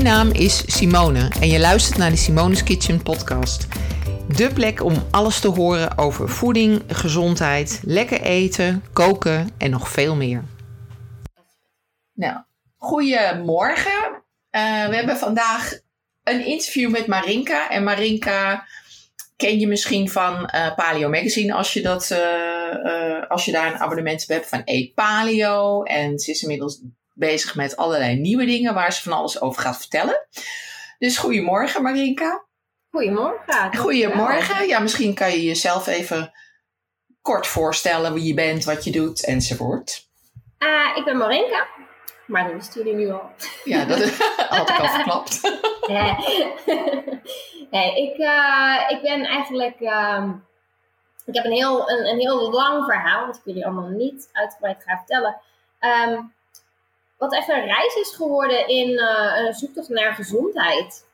Mijn naam is Simone en je luistert naar de Simone's Kitchen podcast. De plek om alles te horen over voeding, gezondheid, lekker eten, koken en nog veel meer. Nou, goedemorgen. Uh, we hebben vandaag een interview met Marinka. En Marinka ken je misschien van uh, Paleo Magazine als je, dat, uh, als je daar een abonnement op hebt van Eat Paleo. En ze is inmiddels bezig met allerlei nieuwe dingen waar ze van alles over gaat vertellen. Dus goedemorgen Marinka. Goedemorgen. Goedemorgen. Ja, misschien kan je jezelf even kort voorstellen wie je bent, wat je doet enzovoort. Uh, ik ben Marinka, maar dat wisten jullie nu al. Ja, dat had ik al verklapt. nee, ik, uh, ik ben eigenlijk... Uh, ik heb een heel, een, een heel lang verhaal, wat ik jullie allemaal niet uitgebreid ga vertellen. Um, wat echt een reis is geworden in uh, een zoektocht naar gezondheid.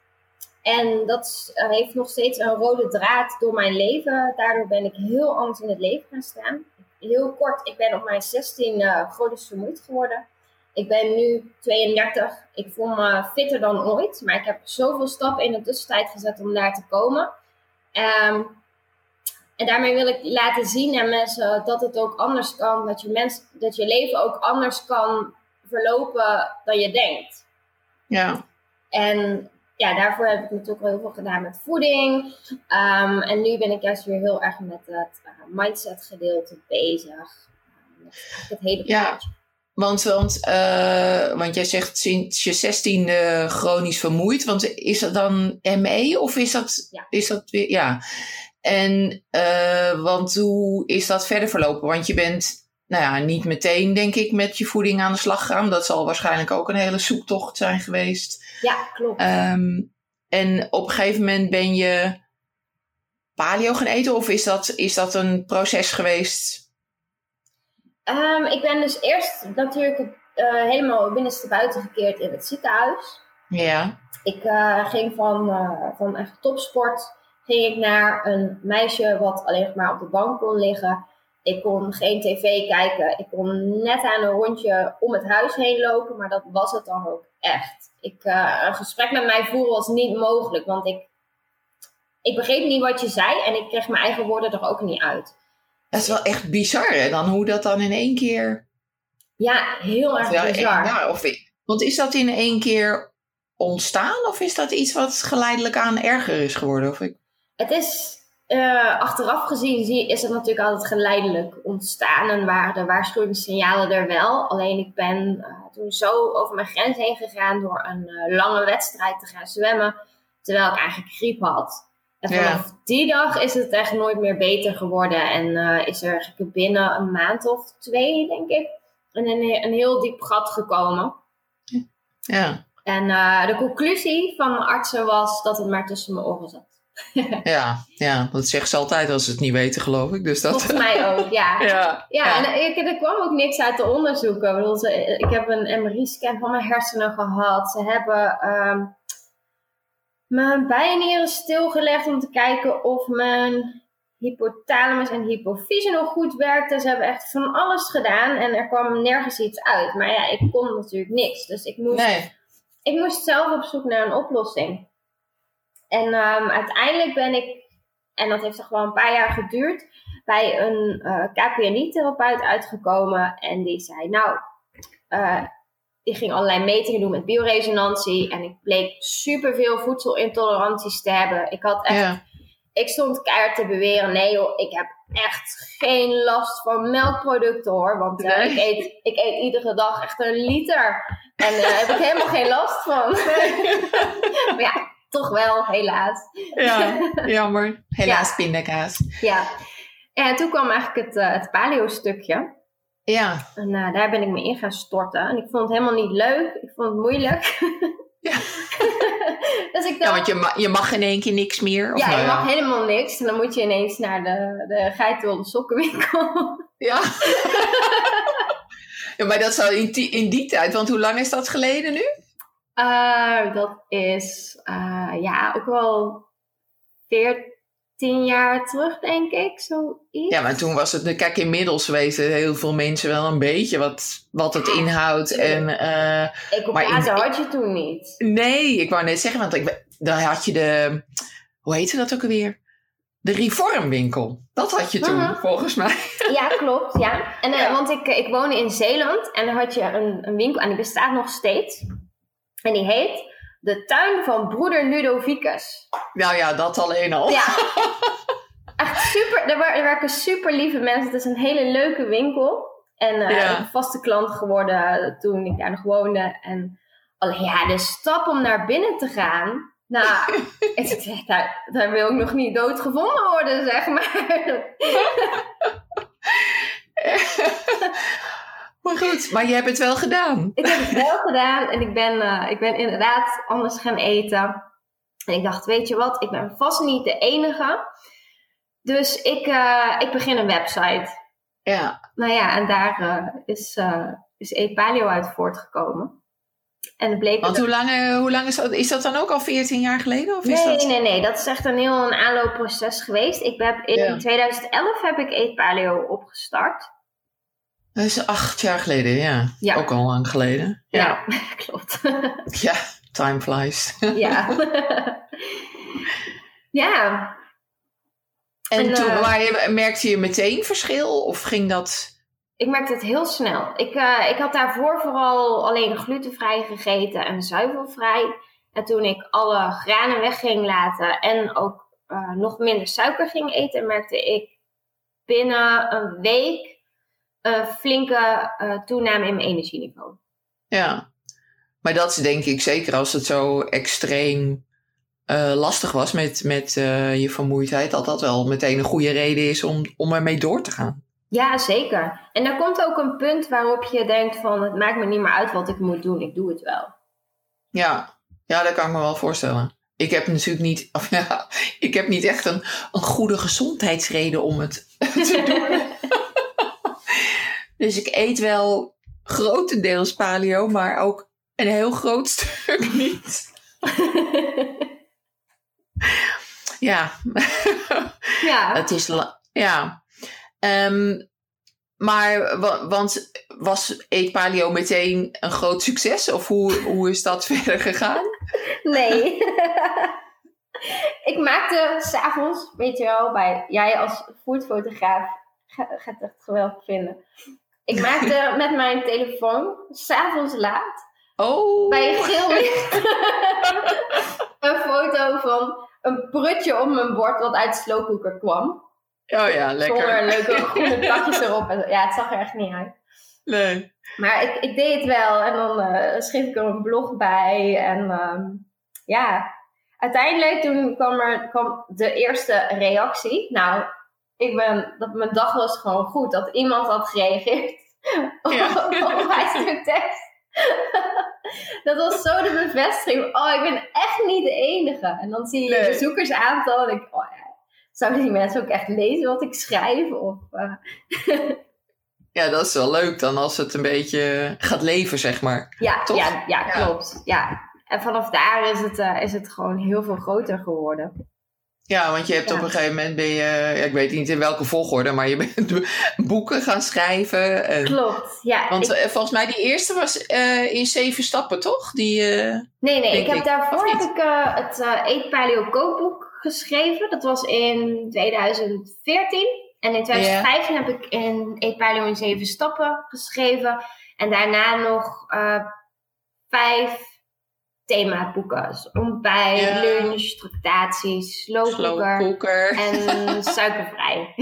En dat heeft nog steeds een rode draad door mijn leven. Daardoor ben ik heel anders in het leven gaan staan. Heel kort, ik ben op mijn 16 uh, chronisch vermoeid geworden. Ik ben nu 32. Ik voel me fitter dan ooit. Maar ik heb zoveel stappen in de tussentijd gezet om daar te komen. Um, en daarmee wil ik laten zien aan mensen dat het ook anders kan. Dat je, mens, dat je leven ook anders kan verlopen dan je denkt. Ja. En ja, daarvoor heb ik natuurlijk wel heel veel gedaan met voeding. Um, en nu ben ik juist weer heel erg met het uh, mindset gedeelte bezig. het hele ja. Want, want, uh, want jij zegt sinds je zestiende chronisch vermoeid. Want is dat dan ME of is dat, ja. is dat weer... Ja. En uh, want hoe is dat verder verlopen? Want je bent nou ja, niet meteen, denk ik, met je voeding aan de slag gaan. Dat zal waarschijnlijk ook een hele zoektocht zijn geweest. Ja, klopt. Um, en op een gegeven moment ben je paleo gaan eten, of is dat, is dat een proces geweest? Um, ik ben dus eerst natuurlijk uh, helemaal binnenste buiten gekeerd in het ziekenhuis. Ja. Ik uh, ging van, uh, van echt topsport ging ik naar een meisje wat alleen maar op de bank kon liggen ik kon geen tv kijken. Ik kon net aan een rondje om het huis heen lopen, maar dat was het dan ook echt. Ik, uh, een gesprek met mij voeren was niet mogelijk, want ik, ik begreep niet wat je zei en ik kreeg mijn eigen woorden er ook niet uit. Dat is wel echt bizar, hè? Dan hoe dat dan in één keer. Ja, heel erg bizar. Ja, of, want is dat in één keer ontstaan of is dat iets wat geleidelijk aan erger is geworden? Of ik... Het is uh, achteraf gezien zie, is het natuurlijk altijd geleidelijk ontstaan en waren de waarschuwingssignalen er wel. Alleen ik ben uh, toen zo over mijn grens heen gegaan door een uh, lange wedstrijd te gaan zwemmen, terwijl ik eigenlijk griep had. En vanaf ja. die dag is het echt nooit meer beter geworden en is er binnen een maand of twee, denk ik, een, een, een heel diep gat gekomen. Ja. En de conclusie van mijn artsen was dat het maar tussen mijn oren zat. Ja, ja, dat zegt ze altijd als ze het niet weten, geloof ik. Dus dat... Volgens mij ook, ja. ja, ja, en ik, er kwam ook niks uit de onderzoeken. Ik, bedoel, ik heb een MRI-scan van mijn hersenen gehad. Ze hebben um, mijn bijnieren stilgelegd om te kijken of mijn hypothalamus en hypofyse nog goed werkten. Ze hebben echt van alles gedaan en er kwam nergens iets uit. Maar ja, ik kon natuurlijk niks. Dus ik moest, nee. ik moest zelf op zoek naar een oplossing. En um, uiteindelijk ben ik, en dat heeft er gewoon een paar jaar geduurd, bij een uh, KPNI-therapeut uitgekomen. En die zei, nou, uh, die ging allerlei metingen doen met bioresonantie. En ik bleek superveel voedselintoleranties te hebben. Ik had echt, ja. ik stond keihard te beweren, nee joh, ik heb echt geen last van melkproducten hoor. Want uh, Nee. ik, eet, ik eet iedere dag echt een liter. En daar heb ik helemaal geen last van. maar ja, toch wel, helaas. Ja, jammer. Helaas pindakaas. Ja. En toen kwam eigenlijk het, uh, het paleo-stukje. Ja. En uh, daar ben ik me in gaan storten. En ik vond het helemaal niet leuk. Ik vond het moeilijk. Ja. dus ik dacht, ja, want je, ma je mag in één keer niks meer. Of ja, nou je ja. mag helemaal niks. En dan moet je ineens naar de, de sokkenwinkel. Ja. ja, maar dat zou in in die tijd, want hoe lang is dat geleden nu? Uh, dat is uh, ja ook wel 14, tien jaar terug, denk ik. Zoiets. Ja, maar toen was het, kijk, inmiddels weten heel veel mensen wel een beetje wat, wat het inhoudt. En, uh, ik op maar in, had je toen niet. Nee, ik wou net zeggen, want ik, dan had je de, hoe heette dat ook alweer? De reformwinkel. Dat had je toen, uh-huh. volgens mij. Ja, klopt. Ja. En, Want ik, ik woonde in Zeeland en dan had je een, een winkel en die bestaat nog steeds. En die heet De Tuin van Broeder Ludovicus. Nou ja, dat alleen al. Ja. Echt super. Er, werken super lieve mensen. Het is een hele leuke winkel. En uh, ja. een vaste klant geworden toen ik daar nog woonde. En alleen ja, de stap om naar binnen te gaan. Nou, daar, daar wil ik nog niet doodgevonden worden, zeg maar. Maar goed, maar je hebt het wel gedaan. Ik heb het wel gedaan en ik ben, uh, ik ben inderdaad anders gaan eten. En ik dacht, weet je wat, ik ben vast niet de enige. Dus ik, uh, ik begin een website. Ja. Nou ja, en daar uh, is, is Epalio uit voortgekomen. En het bleek Want hoe lang, hoe lang is dat? Is dat dan ook al 14 jaar geleden? Of nee, is dat... nee, nee. Dat is echt een heel een aanloopproces geweest. Ik heb, in 2011 heb ik Eat Paleo opgestart. Dat is acht jaar geleden, ja. ja. Ook al lang geleden. Ja, ja klopt. ja, time flies. ja. ja. En, en toen, uh, maar merkte je meteen verschil? Of ging dat... Ik merkte het heel snel. Ik, uh, ik had daarvoor vooral alleen glutenvrij gegeten en zuivelvrij. En toen ik alle granen weg ging laten en ook uh, nog minder suiker ging eten, merkte ik binnen een week flinke uh, toename in mijn energieniveau. Ja, maar dat is denk ik zeker als het zo extreem uh, lastig was met, met je vermoeidheid, dat dat wel meteen een goede reden is om, om ermee door te gaan. Ja, zeker. En er komt ook een punt waarop je denkt van het maakt me niet meer uit wat ik moet doen, ik doe het wel. Ja, ja dat kan ik me wel voorstellen. Ik heb natuurlijk niet, of ja, ik heb niet echt een, een goede gezondheidsreden om het te doen. Dus ik eet wel grotendeels paleo, maar ook een heel groot stuk niet. ja. Ja. Het is, ja. Um, maar, want was Eet Paleo meteen een groot succes? Of hoe, hoe is dat verder gegaan? Nee. ik maakte s'avonds, weet je wel, bij jij als foodfotograaf gaat het echt geweldig vinden. Ik maakte met mijn telefoon, s'avonds laat, oh. bij geel licht, een foto van een prutje op mijn bord wat uit de slowcooker kwam. Oh ja, lekker. Zonder leuke groene takjes erop. Ja, het zag er echt niet uit. Nee. Maar ik, ik deed het wel en dan uh, schreef ik er een blog bij. En um, ja, uiteindelijk toen kwam er kwam de eerste reactie. Nou, ik ben, dat mijn dag was gewoon goed. Dat iemand had gereageerd ja. op mijn stuk tekst. dat was zo de bevestiging. Oh, ik ben echt niet de enige. En dan zie je nee. je bezoekersaantal en ik, oh ja, zouden die mensen ook echt lezen wat ik schrijf? Of, uh... ja, dat is wel leuk dan als het een beetje gaat leven, zeg maar. Ja, Toch? ja, ja, klopt. Ja. En vanaf daar is het, uh, is het gewoon heel veel groter geworden. Ja, want je hebt op een gegeven moment ben je, ik weet niet in welke volgorde, maar je bent boeken gaan schrijven. En, Klopt, ja. Want ik, volgens mij die eerste was uh, in zeven stappen, toch? Die, uh, nee, nee, ik heb daarvoor heb ik uh, het Eet Paleo kookboek geschreven. Dat was in 2014. En in 2015 yeah. heb ik in Eet Paleo in zeven stappen geschreven. En daarna nog vijf themaboeken. Dus ontbijt, ja. lunch, tractaties, slowcooker en suikervrij.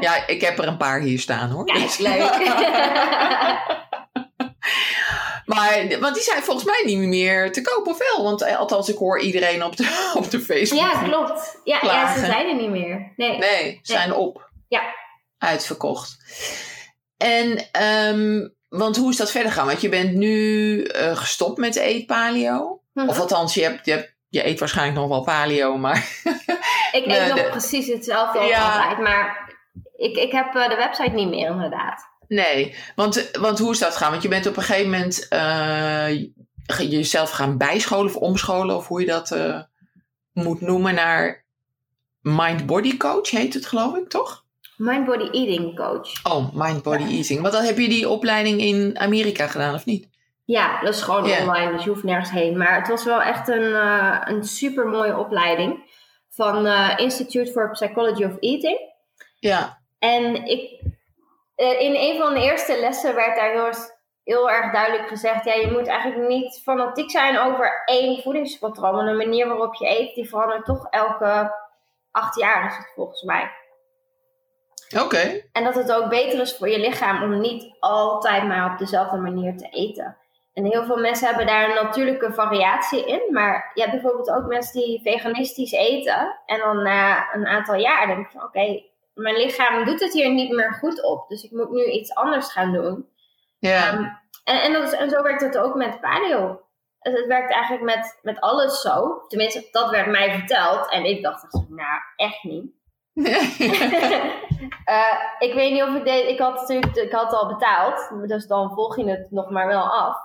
ja, ik heb er een paar hier staan hoor. Kijk, leuk. maar, want die zijn volgens mij niet meer te koop of wel? Want eh, althans, ik hoor iedereen op de, op de Facebook. Ja, klopt. Ja, ja, ze zijn er niet meer. Nee, nee ze zijn op. Ja. Uitverkocht. En um, want hoe is dat verder gaan? Want je bent nu uh, gestopt met eet paleo. Hm. Of althans, je, hebt, je, hebt, je eet waarschijnlijk nog wel paleo, maar... ik eet nog precies hetzelfde ja. altijd, maar ik, ik heb uh, de website niet meer inderdaad. Nee, want, want hoe is dat gaan? Want je bent op een gegeven moment uh, jezelf gaan bijscholen of omscholen, of hoe je dat uh, moet noemen, naar mind-body coach heet het, geloof ik, toch? Mind-body eating coach. Oh, mind-body eating. Want dan heb je die opleiding in Amerika gedaan, of niet? Ja, dat is gewoon online, dus je hoeft nergens heen. Maar het was wel echt een, eh, een super mooie opleiding van eh, Institute for Psychology of Eating. Ja. En ik, eh, in een van de eerste lessen werd daar heel, erg- heel erg duidelijk gezegd: ja, je moet eigenlijk niet fanatiek zijn over één voedingspatroon. Want de manier waarop je eet, die verandert toch elke acht jaar, is het volgens mij. Oké. En dat het ook beter is voor je lichaam om niet altijd maar op dezelfde manier te eten. En heel veel mensen hebben daar een natuurlijke variatie in. Maar je hebt bijvoorbeeld ook mensen die veganistisch eten. En dan na een aantal jaar denk ik van oké, mijn lichaam doet het hier niet meer goed op. Dus ik moet nu iets anders gaan doen. Ja. Ehm, en, en, dat is- en zo werkt het ook met paleo. Het, het werkt eigenlijk met, met alles zo. Tenminste, dat werd mij verteld. En ik dacht, echt nou, echt niet. Eh, ik weet niet of ik deed. Ik had natuurlijk ik had al betaald. Dus dan volg je het nog maar wel af.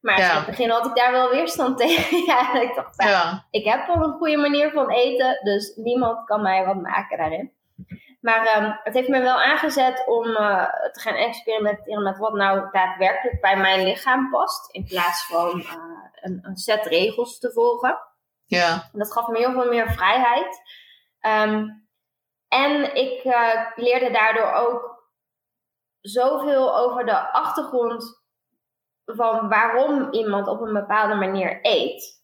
Maar Ja. in het begin had ik daar wel weerstand tegen. ja, ik dacht, ja. ik heb wel een goede manier van eten. Dus niemand kan mij wat maken daarin. Maar ehm, het heeft me wel aangezet om eh, te gaan experimenteren met wat nou daadwerkelijk bij mijn lichaam past. In plaats van eh, een, een set regels te volgen. Ja. En dat gaf me heel veel meer vrijheid. Ehm, en ik eh, leerde daardoor ook zoveel over de achtergrond van waarom iemand op een bepaalde manier eet.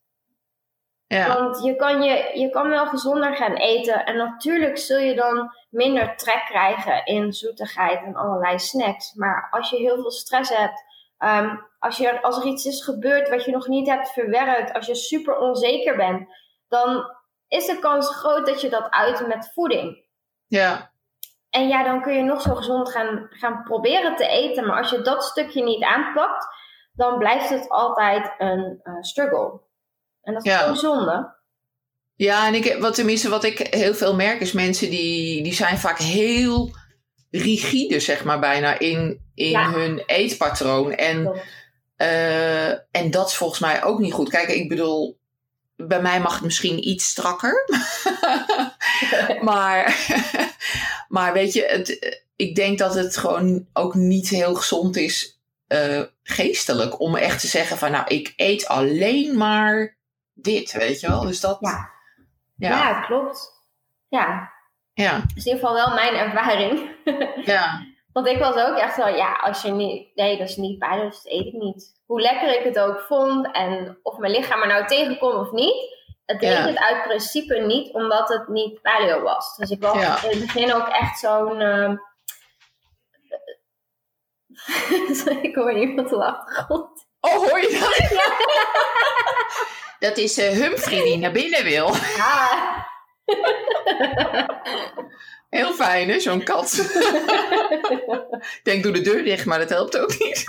Ja. Want je kan, je, je kan wel gezonder gaan eten. En natuurlijk zul je dan minder trek krijgen in zoetigheid en allerlei snacks. Maar als je heel veel stress hebt, ehm, als, je, als er iets is gebeurd wat je nog niet hebt verwerkt, als je super onzeker bent, dan is de kans groot dat je dat uit met voeding. Ja. En ja, dan kun je nog zo gezond gaan, gaan proberen te eten. Maar als je dat stukje niet aanpakt, dan blijft het altijd een eh, struggle. En dat is Ja. zo zonde. Ja, en ik, wat tenminste wat ik heel veel merk is mensen die, die zijn vaak heel rigide, zeg maar bijna, in, in Ja. hun eetpatroon. En, eh, en dat is volgens mij ook niet goed. Kijk, ik bedoel, bij mij mag het misschien iets strakker. maar, maar weet je, het, ik denk dat het gewoon ook niet heel gezond is eh, geestelijk om echt te zeggen van nou, ik eet alleen maar dit, weet je wel. Dus dat... Ja. Ja, Ja, klopt. Ja, ja, dat is in ieder geval wel mijn ervaring. ja, Want ik was ook echt zo, ja, als je niet, nee, dat is niet dus dat eet ik niet. Hoe lekker ik het ook vond en of mijn lichaam er nou tegenkomt of niet, het deed Ja. het uit principe niet, omdat het niet paleo was. Dus ik was Ja. in het begin ook echt zo'n... ehm, ik hoor iemand op de achtergrond. Oh, hoor je dat? Dat is eh, Humphrey die naar binnen wil. Ja. Heel fijn, hè, zo'n kat. Ik denk, doe de deur dicht, maar dat helpt ook niet.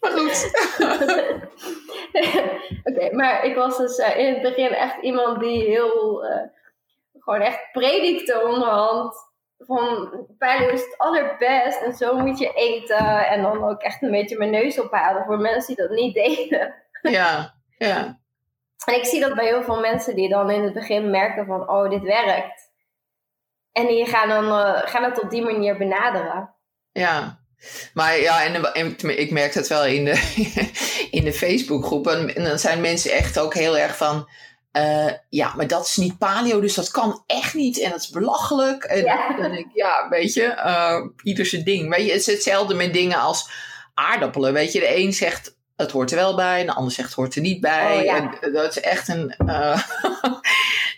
Maar goed. Oké, maar ik was dus eh, in het begin echt iemand die heel, eh, gewoon echt predikte onderhand. Van paleo is het allerbest en zo moet je eten. En dan ook echt een beetje mijn neus ophalen voor mensen die dat niet deden. Ja, ja, En ik zie dat bij heel veel mensen die dan in het begin merken van, oh, dit werkt. En die gaan dan eh, gaan het op die manier benaderen. ja. Maar ja, en, en ik merk dat wel in de, in de Facebookgroep. En, en dan zijn mensen echt ook heel erg van... eh, ja, maar dat is niet paleo, dus dat kan echt niet. En dat is belachelijk. En Ja. dan denk ik, ja, weet je, eh, ieder zijn ding. Weet je, het is hetzelfde met dingen als aardappelen. Weet je, de een zegt het hoort er wel bij, en de ander zegt het hoort er niet bij. Oh, ja. En dat is echt een. eh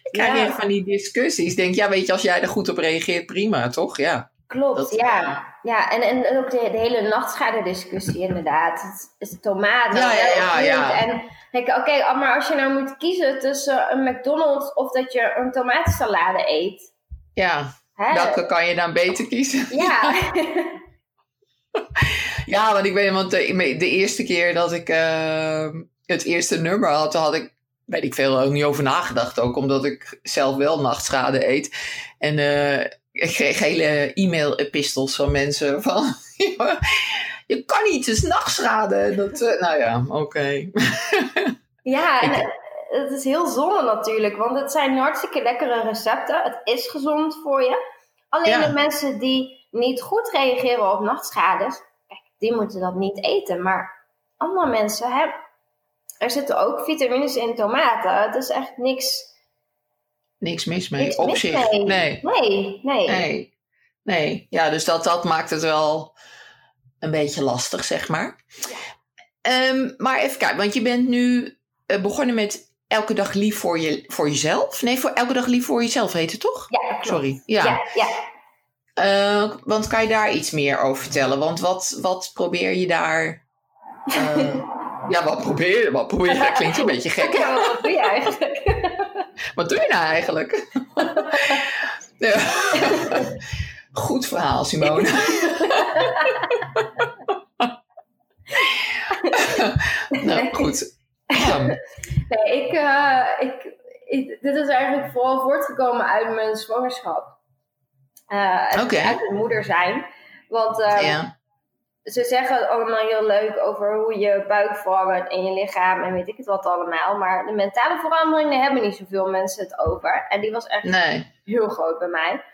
ik krijg Ja. weer van die discussies. Ik denk, ja, weet je, als jij er goed op reageert, prima, toch? Ja. Klopt, Dat- ja. ja en, en ook de, de hele nachtschade-discussie inderdaad. Het is tomaten. Ja, ja, ja. En denk ik, oké, maar als je nou moet kiezen tussen een McDonald's of dat je een tomatensalade eet. Ja, Hè? welke kan je dan beter kiezen? Ja. Ja, want ik weet, want de, de eerste keer dat ik eh, het eerste nummer had, had ik, weet ik veel, ook niet over nagedacht. Ook omdat ik zelf wel nachtschade eet. En eh, ik kreeg hele e-mail-epistels van mensen van, je kan niet, het is nachtschade. Dat, eh, nou ja, oké. ja, en eh, het is heel zonde natuurlijk, want het zijn hartstikke lekkere recepten. Het is gezond voor je. Alleen Ja. de mensen die niet goed reageren op nachtschades, kijk, die moeten dat niet eten. Maar andere mensen, hè, er zitten ook vitamines in tomaten. Het is echt niks, Niks mis mee. niks Op mis zich. mee. Nee. Nee, nee. Nee. Nee. Ja, dus dat, dat maakt het wel een beetje lastig, zeg maar. Ehm, maar even kijken, want je bent nu eh, begonnen met elke dag lief voor, je, voor jezelf. Nee, voor elke dag lief voor jezelf heet het toch? Ja, klopt. Sorry. Ja. Ja, ja. Eh, want kan je daar iets meer over vertellen? Want wat, wat probeer je daar... eh, ja, wat probeer je? Wat probeer je? Dat klinkt een beetje gek. Ja, wat doe je eigenlijk? Wat doe je nou eigenlijk? Goed verhaal, Simone. nou, goed. Ehm, Nee, ik, eh, ik, ik- dit is eigenlijk vooral voortgekomen uit mijn zwangerschap. Eh, Oké. Uit mijn moeder zijn. Want eh, ja. ze zeggen allemaal heel leuk over hoe je buik verandert en je lichaam en weet ik het wat allemaal. Maar de mentale veranderingen hebben niet zoveel mensen het over. En die was echt Nee. heel groot bij mij.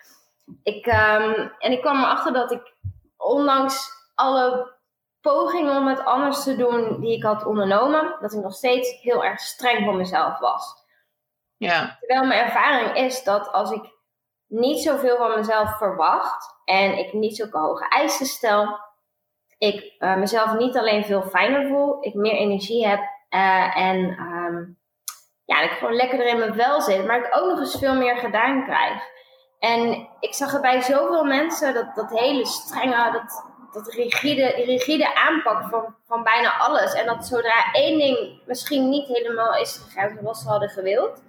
Ik, ehm, en ik kwam erachter dat ik, ondanks alle pogingen om het anders te doen die ik had ondernomen, dat ik nog steeds heel erg streng voor mezelf was. Ja. Terwijl mijn ervaring is dat als ik niet zoveel van mezelf verwacht en ik niet zulke hoge eisen stel, ik eh, mezelf niet alleen veel fijner voel, ik meer energie heb eh, en ehm, ja, dat ik gewoon lekkerder in mijn vel zit, maar ik ook nog eens veel meer gedaan krijg. En ik zag er bij zoveel mensen dat, dat hele strenge, dat, dat rigide, rigide aanpak van, van bijna alles. En dat zodra één ding misschien niet helemaal is gegaan zoals ze hadden gewild,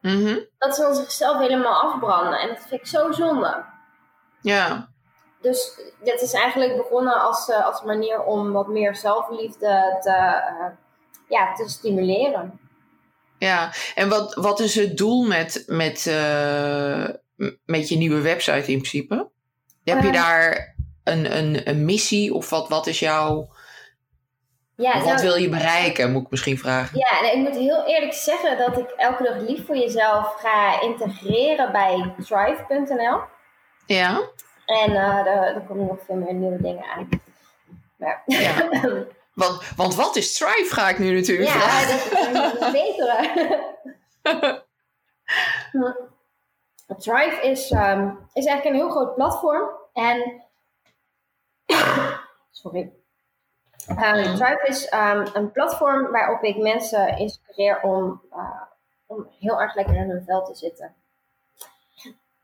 Mhm. dat ze dan zichzelf helemaal afbranden. En dat vind ik zo zonde. Ja. Dus dit is eigenlijk begonnen als, eh, als manier om wat meer zelfliefde te, eh, ja, te stimuleren. Ja. En wat, wat is het doel met, met, eh, met je nieuwe website in principe? Heb je Eh. daar een, een, een missie of wat, wat is jouw... Ja, wat nou, wil je bereiken, moet ik misschien vragen. ja ik moet heel eerlijk zeggen dat ik elke dag lief voor jezelf ga integreren bij Thrive.nl. Ja? En eh daar, daar komen nog veel meer nieuwe dingen aan. Maar, Ja. Want, want wat is Strive, ga ik nu natuurlijk ja, vragen. dat is een betere. Thrive is, ehm, is eigenlijk een heel groot platform. En. Sorry. Ehm, Thrive is ehm, een platform waarop ik mensen inspireer om, eh, om heel erg lekker in hun vel te zitten.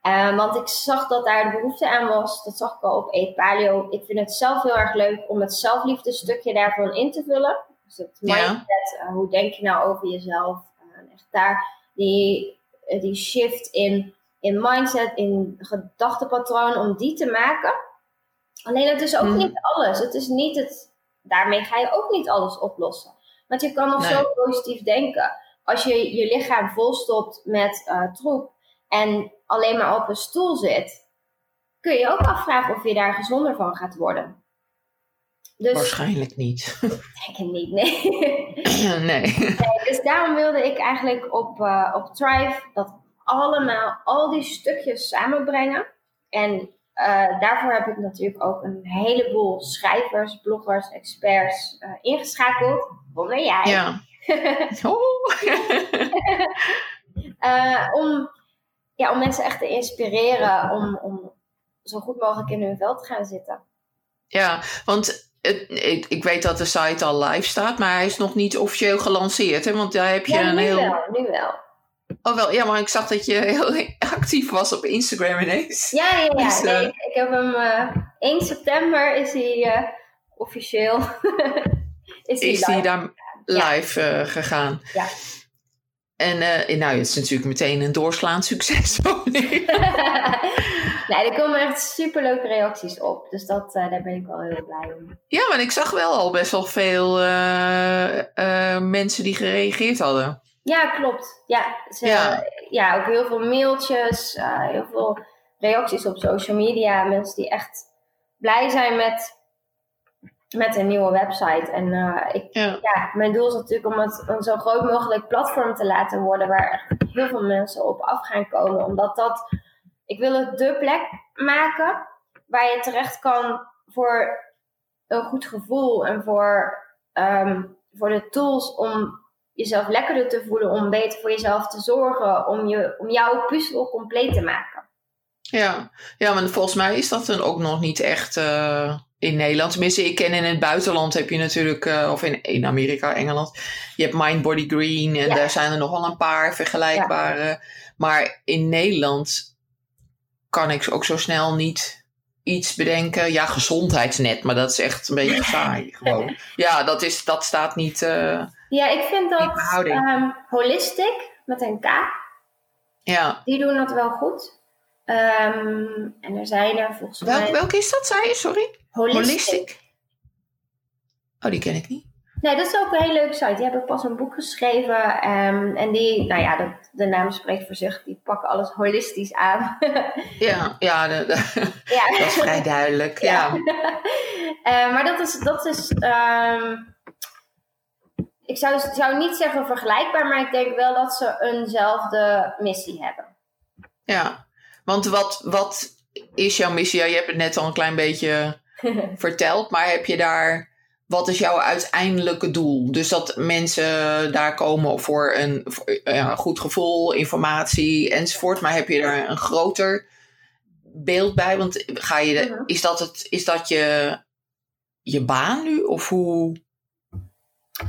Ehm, want ik zag dat daar de behoefte aan was. Dat zag ik al op Eat Paleo. Ik vind het zelf heel erg leuk om het zelfliefde stukje daarvan in te vullen. Dus het Ja. mindset, eh, hoe denk je nou over jezelf? Eh, echt daar die, eh, die shift in, in mindset, in gedachtepatroon, om die te maken. Alleen het is ook Mhm. niet alles. Het is niet het, daarmee ga je ook niet alles oplossen. Want je kan nog Nee. zo positief denken. Als je je lichaam volstopt met eh, troep en alleen maar op een stoel zit, kun je ook afvragen of je daar gezonder van gaat worden. Dus Waarschijnlijk niet. denk ik niet, nee. nee. dus daarom wilde ik eigenlijk op, eh, op Thrive dat allemaal, al die stukjes samenbrengen. En eh, daarvoor heb ik natuurlijk ook een heleboel schrijvers, bloggers, experts eh, ingeschakeld. Waaronder jij. Ja. Eh, om, ja, om mensen echt te inspireren om, om zo goed mogelijk in hun vel te gaan zitten. Ja, want het, ik, ik weet dat de site al live staat, maar hij is nog niet officieel gelanceerd. Hè? Want daar heb je Ja, een nu heel. wel, nu wel. Oh, wel, ja, maar ik zag dat je heel actief was op Instagram ineens. Ja, ja, ja. Dus, eh, nee, ik, ik heb hem eh 1 september is hij eh, officieel. is hij Is live. daar live eh, gegaan? Ja. En eh, nou, het is natuurlijk meteen een doorslaand succes. nee, er komen echt superleuke reacties op. Dus dat, eh, daar ben ik wel heel blij om. ja, maar ik zag wel al best wel veel eh, eh, mensen die gereageerd hadden. Ja, klopt. Ja, ze, Ja. ja. ook heel veel mailtjes, eh, heel veel reacties op social media. Mensen die echt blij zijn met, met een nieuwe website. En uh, ik, Ja. ja, mijn doel is natuurlijk om het een zo groot mogelijk platform te laten worden waar echt heel veel mensen op af gaan komen. Omdat dat, ik wil het de plek maken waar je terecht kan voor een goed gevoel en voor, ehm, voor de tools om jezelf lekkerder te voelen, om beter voor jezelf te zorgen, om, je, om jouw puzzel compleet te maken. Ja. ja, maar volgens mij is dat dan ook nog niet echt eh, in Nederland. Tenminste, ik ken in het buitenland heb je natuurlijk, eh, of in, in Amerika, Engeland, je hebt Mind Body Green en Ja. daar zijn er nog wel een paar vergelijkbare. Maar in Nederland kan ik ook zo snel niet iets bedenken. Ja, gezondheidsnet, maar dat is echt een beetje saai gewoon. Ja, dat, is, dat staat niet eh, Ja, ik vind in dat ehm, holistic met een K, Ja. die doen dat wel goed. Ehm, en er zijn er volgens Welk, mij welke is dat, zei je? Sorry? holistic. Holistic? Oh, die ken ik niet. Nee, dat is ook een hele leuke site. Die hebben pas een boek geschreven. ehm, en die, nou ja, dat, de naam spreekt voor zich. Die pakken alles holistisch aan. Ja, ja de- de- ja. dat is vrij duidelijk. Ja. Eh, maar dat is, dat is ehm, ik zou, zou niet zeggen vergelijkbaar, maar ik denk wel dat ze eenzelfde missie hebben. Ja, want wat, wat is jouw missie? Ja, je hebt het net al een klein beetje verteld, maar heb je daar, wat is jouw uiteindelijke doel? Dus dat mensen daar komen voor een, voor, ja, een goed gevoel, informatie enzovoort, maar heb je daar een groter beeld bij? Want ga je, de- is dat, het, is dat je, je baan nu? Of hoe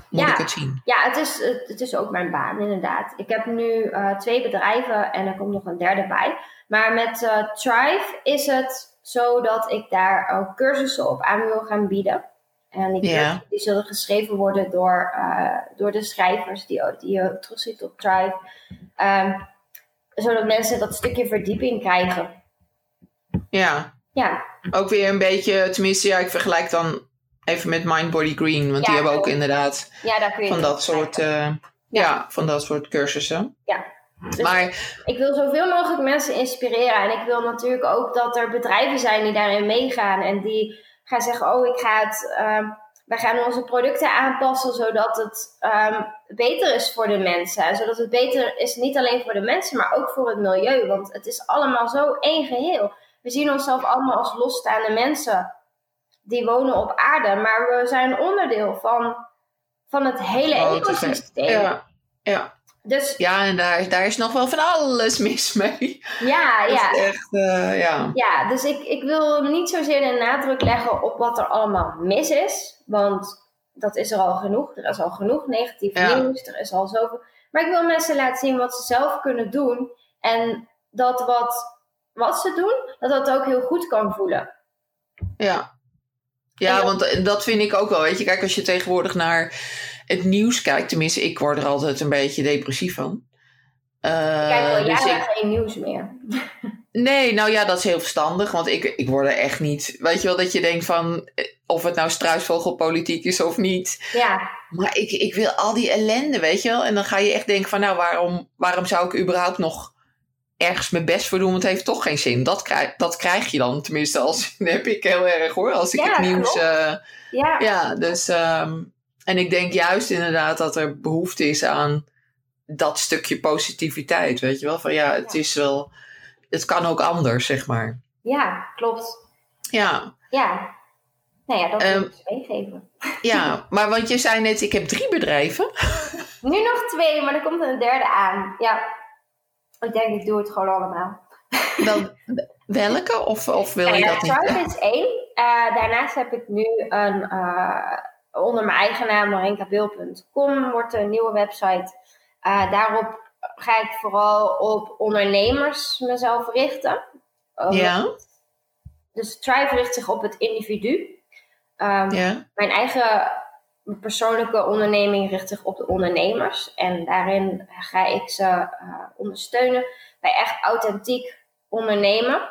moet Ja. ik het zien? Ja, het is, het, is ook mijn baan, inderdaad. Ik heb nu eh, twee bedrijven en er komt nog een derde bij. Maar met eh Thrive is het zo dat ik daar ook cursussen op aan wil gaan bieden. En die Ja. zullen geschreven worden door, eh, door de schrijvers die, die je terugziet op Thrive. Ehm, zodat mensen dat stukje verdieping krijgen. Ja, Ja, ook weer een beetje, tenminste, ja, ik vergelijk dan even met Mind Body Green, want die Ja, hebben ook inderdaad ja daar kun je van dat soort, eh, ja. van dat soort cursussen. Dus Maar ik wil zoveel mogelijk mensen inspireren. En ik wil natuurlijk ook dat er bedrijven zijn die daarin meegaan. En die gaan zeggen, oh, ik ga het... ehm, wij gaan onze producten aanpassen zodat het ehm, beter is voor de mensen. En zodat het beter is niet alleen voor de mensen, maar ook voor het milieu. Want het is allemaal zo één geheel. We zien onszelf allemaal als losstaande mensen die wonen op aarde. Maar we zijn onderdeel van, van het hele ecosysteem. ja, ja. Dus ja, en daar, daar is nog wel van alles mis mee. ja, ja. echt, eh, ja. Ja, dus ik, ik wil niet zozeer de nadruk leggen op wat er allemaal mis is. Want dat is er al genoeg. Er is al genoeg negatief Ja. nieuws. Er is al zoveel. Maar ik wil mensen laten zien wat ze zelf kunnen doen. En dat wat, wat ze doen, dat dat ook heel goed kan voelen. Ja, ja dat- want dat vind ik ook wel. Weet je, kijk, als je tegenwoordig naar het nieuws kijkt, tenminste, ik word er altijd een beetje depressief van. Ik kijk al dus ik- geen nieuws meer. Nee, nou ja, dat is heel verstandig. Want ik, ik word er echt niet. Weet je wel, dat je denkt van. eh, Of het nou struisvogelpolitiek is of niet. Ja, Maar ik, ik wil al die ellende, weet je wel. En dan ga je echt denken van. Nou, waarom, waarom zou ik überhaupt nog ergens mijn best voor doen? Want het heeft toch geen zin. Dat krijg, dat krijg je dan. Tenminste, als, dat heb ik heel erg hoor. Als ik Ja, het nieuws. eh, ja. ja, dus. ehm, en ik denk juist inderdaad dat er behoefte is aan dat stukje positiviteit. Weet je wel, van ja, het is wel. Het kan ook anders, zeg maar. ja klopt. Ja, Ja. Nou ja, dat Ehm, ik dus meegeven. ja, maar want je zei net, ik heb drie bedrijven. Nu nog twee, maar er komt een derde aan. Ja. Ik denk, ik doe het gewoon allemaal. Wel, welke? Of, of wil je Ja, dat niet? Tribe is één. Eh, daarnaast heb ik nu een, eh, onder mijn eigen naam, marenkabil.com, wordt een nieuwe website. Eh, daarop ga ik vooral op ondernemers mezelf richten. Eh, Ja, Dus Thrive richt zich op het individu. Ehm, ja, Mijn eigen persoonlijke onderneming richt zich op de ondernemers. En daarin ga ik ze eh, ondersteunen bij echt authentiek ondernemen.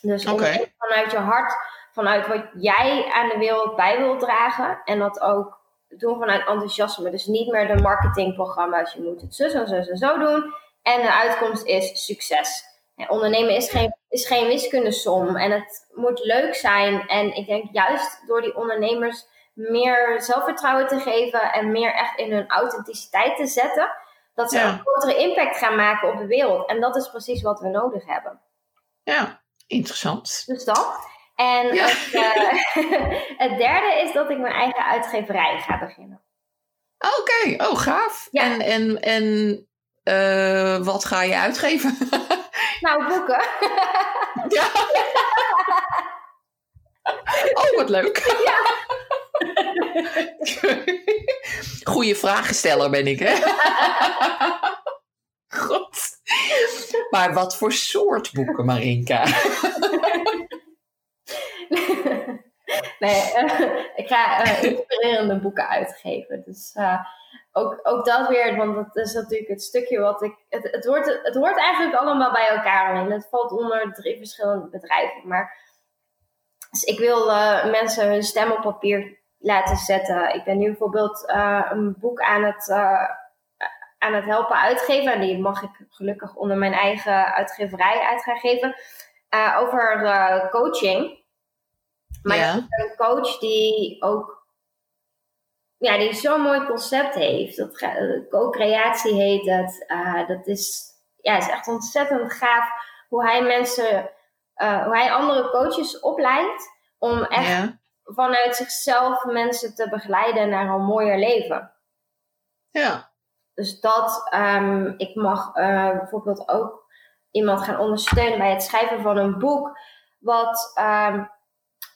Dus ondernemen vanuit je hart, vanuit wat jij aan de wereld bij wilt dragen. En dat ook doen vanuit enthousiasme. Dus niet meer de marketingprogramma's. Je moet het zo en zo en zo doen. En de uitkomst is succes. ondernemen is geen, is geen wiskundesom en het moet leuk zijn. En ik denk juist door die ondernemers meer zelfvertrouwen te geven en meer echt in hun authenticiteit te zetten, dat ze een grotere impact gaan maken op de wereld. En dat is precies wat we nodig hebben. Ja, interessant. Dus dat. En het, uh, het, derde is dat ik mijn eigen uitgeverij ga beginnen. Oké, oh gaaf. Ja. En, en, en uh, wat ga je uitgeven? nou, boeken. ja. Oh, wat leuk. Ja. Goeie vragensteller ben ik, hè? God. Maar wat voor soort boeken, Marinka? nee, uh, ik ga uh, inspirerende boeken uitgeven. Dus uh, ook, ook dat weer, want dat is natuurlijk het stukje wat ik. Het, het, hoort, het hoort eigenlijk allemaal bij elkaar. Het valt onder drie verschillende bedrijven. Maar dus ik wil mensen hun stem op papier laten zetten. Ik ben nu bijvoorbeeld een boek aan het, aan het helpen uitgeven. En die mag ik gelukkig onder mijn eigen uitgeverij uit geven. over coaching. Maar ja. een coach die ook ja, die zo'n mooi concept heeft. Dat co-creatie heet dat. Uh, dat is, ja, is echt ontzettend gaaf hoe hij mensen, uh, hoe hij andere coaches opleidt om echt vanuit zichzelf mensen te begeleiden naar een mooier leven. Ja. Dus dat, um, ik mag uh, bijvoorbeeld ook iemand gaan ondersteunen bij het schrijven van een boek, wat um,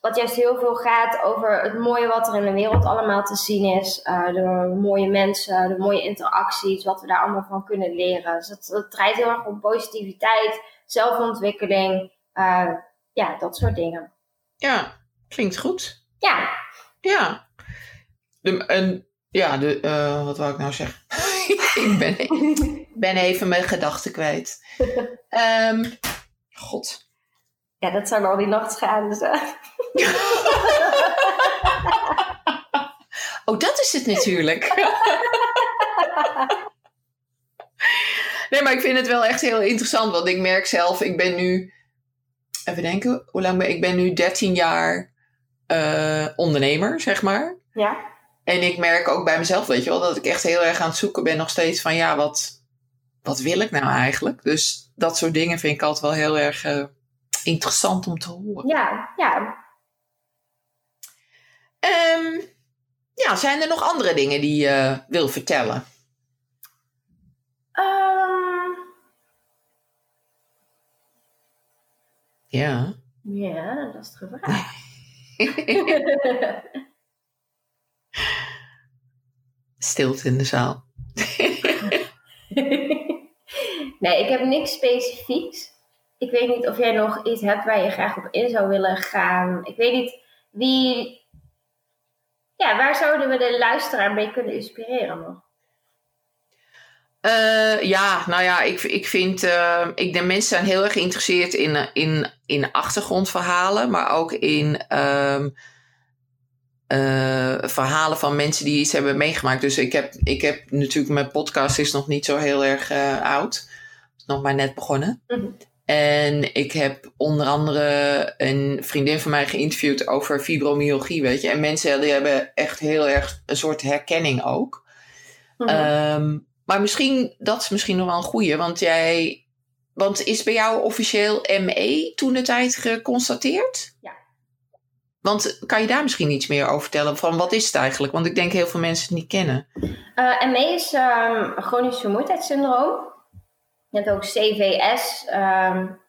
wat juist heel veel gaat over het mooie wat er in de wereld allemaal te zien is. Uh, de mooie mensen, de mooie interacties, wat we daar allemaal van kunnen leren. Dus het, het draait heel erg om positiviteit, zelfontwikkeling, uh, ja, dat soort dingen. Ja, klinkt goed. Ja. Ja. De, en, ja, de, uh, wat wou ik nou zeggen? ik ben, ben even mijn gedachten kwijt. Um, God. Ja, dat zijn al die nachtschade zijn. oh, dat is het natuurlijk. nee, maar ik vind het wel echt heel interessant. Want ik merk zelf, ik ben nu... Even denken, hoe lang ben ik? ben nu 13 jaar uh, ondernemer, zeg maar. Ja. En ik merk ook bij mezelf, weet je wel, dat ik echt heel erg aan het zoeken ben nog steeds van... Ja, wat, wat wil ik nou eigenlijk? Dus dat soort dingen vind ik altijd wel heel erg... Uh, interessant om te horen. Ja, ja. Um, ja, zijn er nog andere dingen die je wil vertellen? Um, ja. Ja, dat is het vraag. Stilte in de zaal. nee, ik heb niks specifieks ik weet niet of jij nog iets hebt waar je graag op in zou willen gaan. Ik weet niet wie. Ja, waar zouden we de luisteraar mee kunnen inspireren nog? Uh, ja, nou ja, ik, ik vind. Uh, ik, de mensen zijn heel erg geïnteresseerd in, in, in achtergrondverhalen, maar ook in. Um, uh, verhalen van mensen die iets hebben meegemaakt. Dus ik heb, ik heb natuurlijk, mijn podcast is nog niet zo heel erg oud. Nog maar net begonnen. Mm en ik heb onder andere een vriendin van mij geïnterviewd over fibromyalgie, weet je. En mensen die hebben echt heel erg een soort herkenning ook. Mhm. Ehm, maar misschien, dat is misschien nog wel een goeie, want jij... Want is bij jou officieel ME toen de tijd geconstateerd? Ja. Want kan je daar misschien iets meer over vertellen? Van wat is het eigenlijk? Want ik denk heel veel mensen het niet kennen. Uh, eh, ME is um, chronisch vermoeidheidssyndroom. Je hebt ook CVS. Um,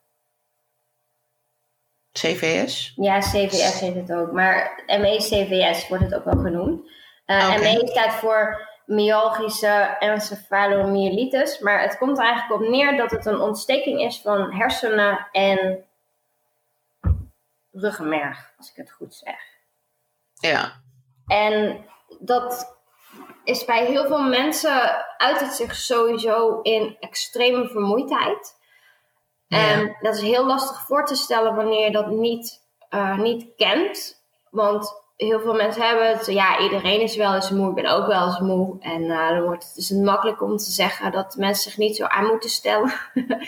CVS? Ja, CVS heet het ook. Maar ME-CVS wordt het ook wel genoemd. Uh, eh, ME staat voor myalgische encefalomyelitis. Maar het komt er eigenlijk op neer dat het een ontsteking is van hersenen en ruggenmerg, als ik het goed zeg. Ja. En dat is bij heel veel mensen uit het zich sowieso in extreme vermoeidheid. En dat is heel lastig voor te stellen wanneer je dat niet, uh, niet kent. Want heel veel mensen hebben het, ja, iedereen is wel eens moe, ik ben ook wel eens moe. En uh, dan wordt het dus makkelijk om te zeggen dat mensen zich niet zo aan moeten stellen.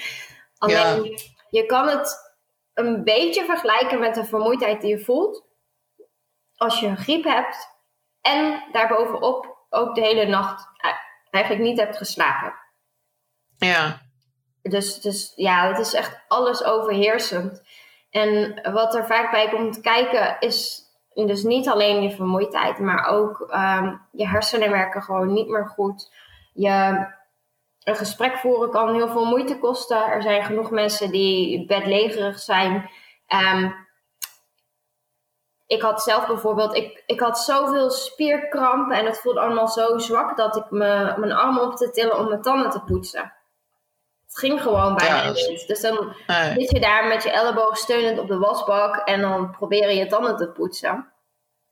Alleen je kan het een beetje vergelijken met de vermoeidheid die je voelt als je een griep hebt en daarbovenop ook de hele nacht eigenlijk niet hebt geslapen. Ja. Dus, dus ja, het is echt alles overheersend. En wat er vaak bij komt kijken is dus niet alleen je vermoeidheid, maar ook ehm, je hersenen werken gewoon niet meer goed. Je, een gesprek voeren kan heel veel moeite kosten. Er zijn genoeg mensen die bedlegerig zijn. Um, ik had zelf bijvoorbeeld, ik, ik had zoveel spierkrampen en het voelde allemaal zo zwak dat ik me, mijn arm op te tillen om mijn tanden te poetsen. Het ging gewoon bijna ja, niet. Dus dan zit je daar met je elleboog steunend op de wasbak en dan probeer je je tanden te poetsen.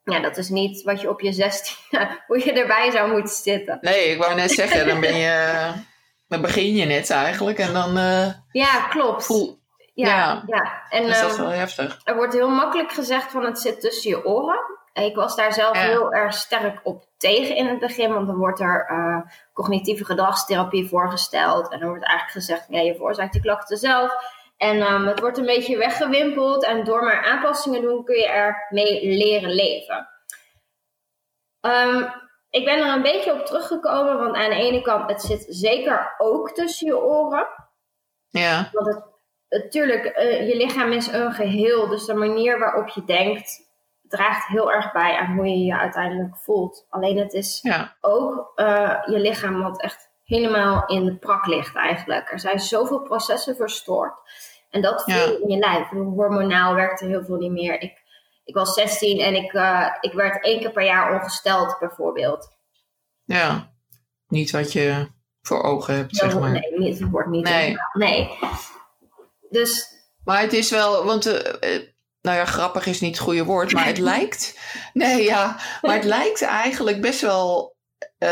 Ja, dat is niet wat je op je 16 hoe je erbij zou moeten zitten. Nee, ik wou net zeggen, dan ben je. Dan begin je net eigenlijk en dan. Uh, ja, klopt. Voel, ja, ja. En, dus dat is ehm, wel heftig. Er wordt heel makkelijk gezegd van het zit tussen je oren. Ik was daar zelf heel erg sterk op tegen in het begin, want dan wordt er uh, cognitieve gedragstherapie voorgesteld. En dan wordt eigenlijk gezegd, ja, je veroorzaakt die klachten zelf. En um, het wordt een beetje weggewimpeld en door maar aanpassingen doen kun je er mee leren leven. Um, ik ben er een beetje op teruggekomen, want aan de ene kant, het zit zeker ook tussen je oren. Ja. Want het natuurlijk, uh, je lichaam is een geheel. Dus de manier waarop je denkt draagt heel erg bij aan hoe je je uiteindelijk voelt. Alleen het is ook uh, je lichaam wat echt helemaal in de prak ligt eigenlijk. Er zijn zoveel processen verstoord. En dat voel je in je lijf. Hormonaal werkte heel veel niet meer. Ik, ik was 16 en ik, uh, ik werd één keer per jaar ongesteld bijvoorbeeld. Ja, niet wat je voor ogen hebt, zeg maar. Nee, het wordt niet. Nee. nee. Dus... Maar het is wel, want uh, nou ja, grappig is niet het goede woord, maar het lijkt. Nee, ja, maar het lijkt eigenlijk best wel uh,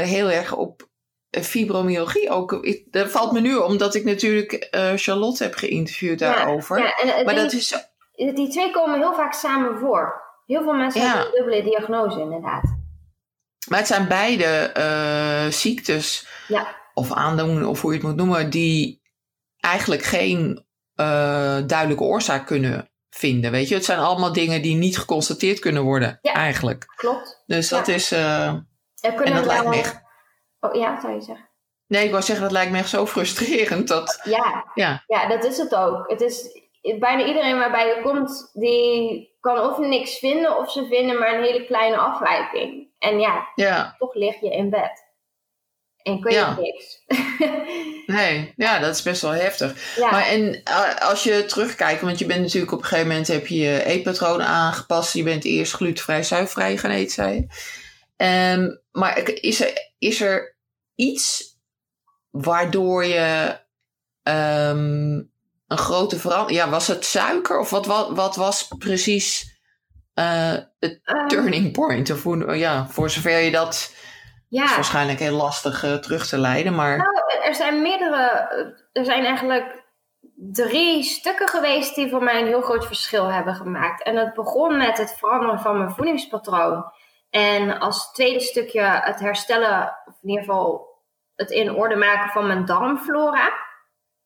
heel erg op fibromyalgie ook. dat valt me nu omdat ik natuurlijk uh, Charlotte heb geïnterviewd daarover. Ja, en, maar dat is. Die twee komen heel vaak samen voor. Heel veel mensen hebben een dubbele diagnose, inderdaad. Maar het zijn beide uh, ziektes, of aandoeningen, of hoe je het moet noemen, die eigenlijk geen uh, duidelijke oorzaak kunnen vinden. Weet je, het zijn allemaal dingen die niet geconstateerd kunnen worden, ja, eigenlijk. Klopt. Dus dat is. Uh, en dat lijkt me echt. Oh ja, zou je zeggen? Nee, ik wou zeggen, dat lijkt me echt zo frustrerend. Dat, ja, ja. ja, dat is het ook. Het is bijna iedereen waarbij je komt, die kan of niks vinden of ze vinden maar een hele kleine afwijking. En ja, ja. toch lig je in bed. En kun je ja. niks. nee, ja, dat is best wel heftig. Maar en als je terugkijkt, want je bent natuurlijk op een gegeven moment heb je je eetpatroon aangepast. Je bent eerst glutenvrij, zuivervrij gaan eten, zei je. Um, maar is er, is er iets waardoor je um, een grote verandering... Ja, was het suiker of wat, wat, wat was precies uh, het um, turning point? Of hoe, ja, voor zover je dat ja. is waarschijnlijk heel lastig uh, terug te leiden, maar... Nou, er zijn meerdere... Er zijn eigenlijk drie stukken geweest die voor mij een heel groot verschil hebben gemaakt. En het begon met het veranderen van mijn voedingspatroon. En als tweede stukje het herstellen, of in ieder geval het in orde maken van mijn darmflora.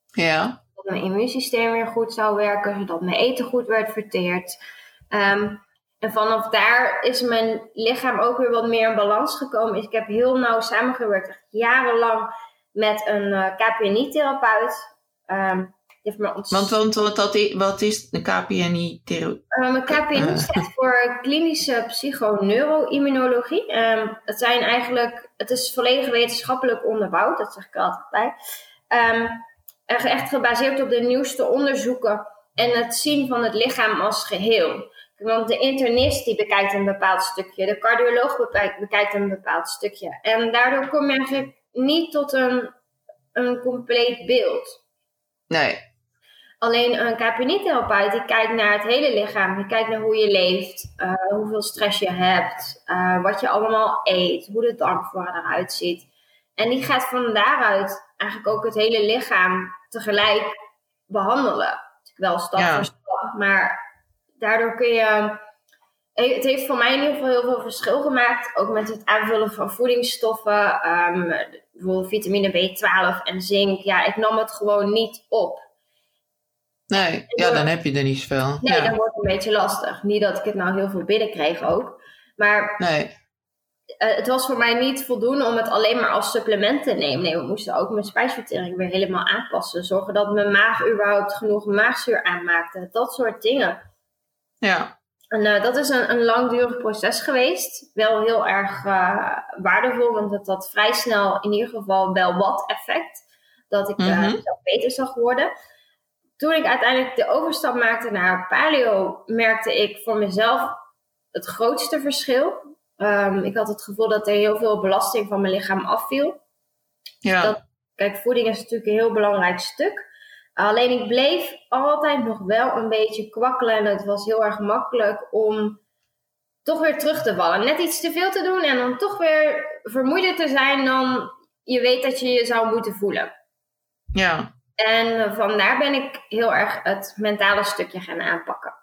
Ja. Dat mijn immuunsysteem weer goed zou werken, zodat mijn eten goed werd verteerd. Um, en vanaf daar is mijn lichaam ook weer wat meer in balans gekomen. Ik heb heel nauw samengewerkt, echt jarenlang, met een uh, eh, KPNI-therapeut. Um, want, want wat, dat, wat is de KPNI-therapeut? Um, een KPNI staat voor klinische psychoneuroimmunologie. Um, het zijn eigenlijk, het is volledig wetenschappelijk onderbouwd, dat zeg ik er altijd bij. Um, echt gebaseerd op de nieuwste onderzoeken en het zien van het lichaam als geheel. Want de internist die bekijkt een bepaald stukje, de cardioloog bekijkt een bepaald stukje. En daardoor kom je eigenlijk niet tot een, een compleet beeld. Nee. Alleen een KPNI-therapeut die kijkt naar het hele lichaam. Die kijkt naar hoe je leeft, uh, hoeveel stress je hebt, uh, wat je allemaal eet, hoe de darmflora eruit ziet. En die gaat van daaruit eigenlijk ook het hele lichaam tegelijk behandelen. Wel stap voor stap, maar daardoor kun je. Het heeft voor mij in ieder geval heel veel verschil gemaakt. Ook met het aanvullen van voedingsstoffen. Um, bijvoorbeeld vitamine B12 en zink. Ja, ik nam het gewoon niet op. Nee, ja, dan heb je er niet zoveel. Nee, ja. dan wordt het een beetje lastig. Niet dat ik het nou heel veel binnenkreeg ook. Maar Nee, eh, het was voor mij niet voldoende om het alleen maar als supplement te nemen. Nee, we moesten ook mijn spijsvertering weer helemaal aanpassen. Zorgen dat mijn maag überhaupt genoeg maagzuur aanmaakte. Dat soort dingen. Ja. En eh, dat is een, een langdurig proces geweest. Wel heel erg eh, waardevol, want het had vrij snel in ieder geval wel wat effect. Dat ik eh, Mhm. beter zag worden. Toen ik uiteindelijk de overstap maakte naar paleo, merkte ik voor mezelf het grootste verschil. Ehm, ik had het gevoel dat er heel veel belasting van mijn lichaam afviel. Ja, Dat- Kijk, voeding is natuurlijk een heel belangrijk stuk. Alleen ik bleef altijd nog wel een beetje kwakkelen. En het was heel erg makkelijk om toch weer terug te vallen. Net iets te veel te doen en dan toch weer vermoeider te zijn dan je weet dat je je zou moeten voelen. ja. En vandaar ben ik heel erg het mentale stukje gaan aanpakken.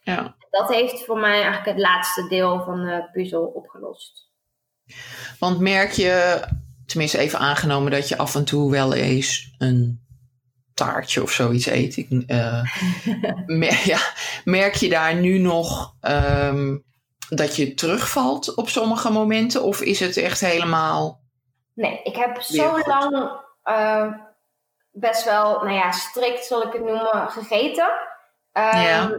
ja. Dat heeft voor mij eigenlijk het laatste deel van de puzzel opgelost. Want merk je, tenminste even aangenomen dat je af en toe wel eens een taartje of zoiets eet. Ik, eh, mer- ja, merk je daar nu nog ehm, dat je terugvalt op sommige momenten? Of is het echt helemaal... Nee, ik heb zo goed. lang eh, best wel, nou ja, strikt zal ik het noemen, gegeten. Ehm, Ja.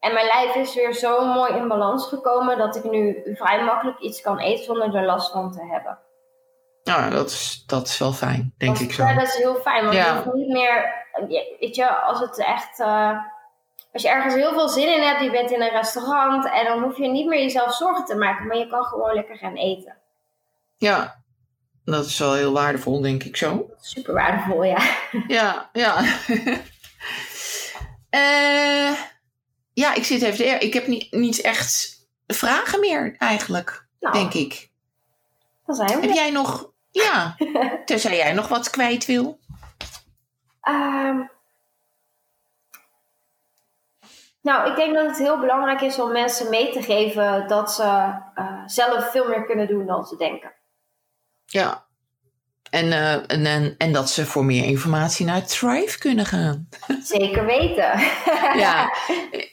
En mijn lijf is weer zo mooi in balans gekomen dat ik nu vrij makkelijk iets kan eten zonder er last van te hebben. Nou, dat is, dat is wel fijn, denk ik zo. ja, dat is heel fijn, want Ja. je hoeft niet meer, weet je, als het echt, eh, als je ergens heel veel zin in hebt, je bent in een restaurant en dan hoef je niet meer jezelf zorgen te maken, maar je kan gewoon lekker gaan eten. Ja, dat is wel heel waardevol, denk ik zo. Super waardevol, ja. Ja, ja. Eh, ja, ik zit even Ik heb niet, niet echt vragen meer, eigenlijk, Nou, denk ik. dan zijn we Heb jij nog... Ja, tenzij jij nog wat kwijt wil. Ehm, nou, ik denk dat het heel belangrijk is om mensen mee te geven dat ze eh, zelf veel meer kunnen doen dan ze denken. Ja. En, eh, en, en, en dat ze voor meer informatie naar Thrive kunnen gaan. Zeker weten. Ja.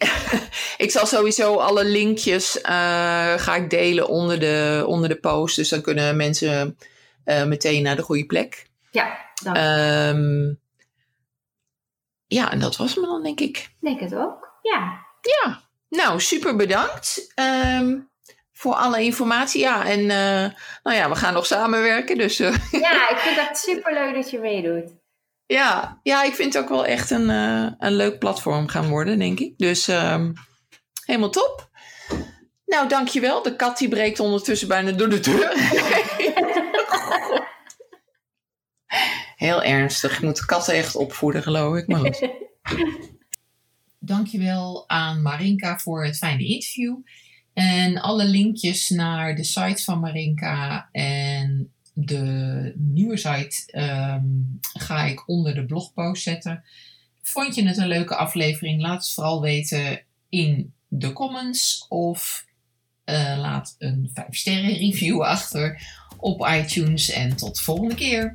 ik zal sowieso alle linkjes eh, ga ik delen onder de, onder de post. Dus dan kunnen mensen meteen naar de goede plek. ja, dan Ehm, ja, en dat was me dan, denk ik. denk ik het ook. Ja, Ja, nou, super bedankt ehm, voor alle informatie. Ja, en eh, nou ja, we gaan nog samenwerken. Dus eh, ja ik vind het super leuk dat je meedoet. ja, ja, ik vind het ook wel echt een, eh, een leuk platform gaan worden, denk ik. Dus ehm, helemaal top. Nou, dankjewel. De kat die breekt ondertussen bijna door de deur. Heel ernstig. Ik moet katten echt opvoeden, geloof ik. Maar. Dankjewel aan Marinka voor het fijne interview. En alle linkjes naar de site van Marinka en de nieuwe site ehm, ga ik onder de blogpost zetten. Vond je het een leuke aflevering? Laat het vooral weten in de comments of eh, laat een 5 sterren review achter op iTunes. En tot de volgende keer.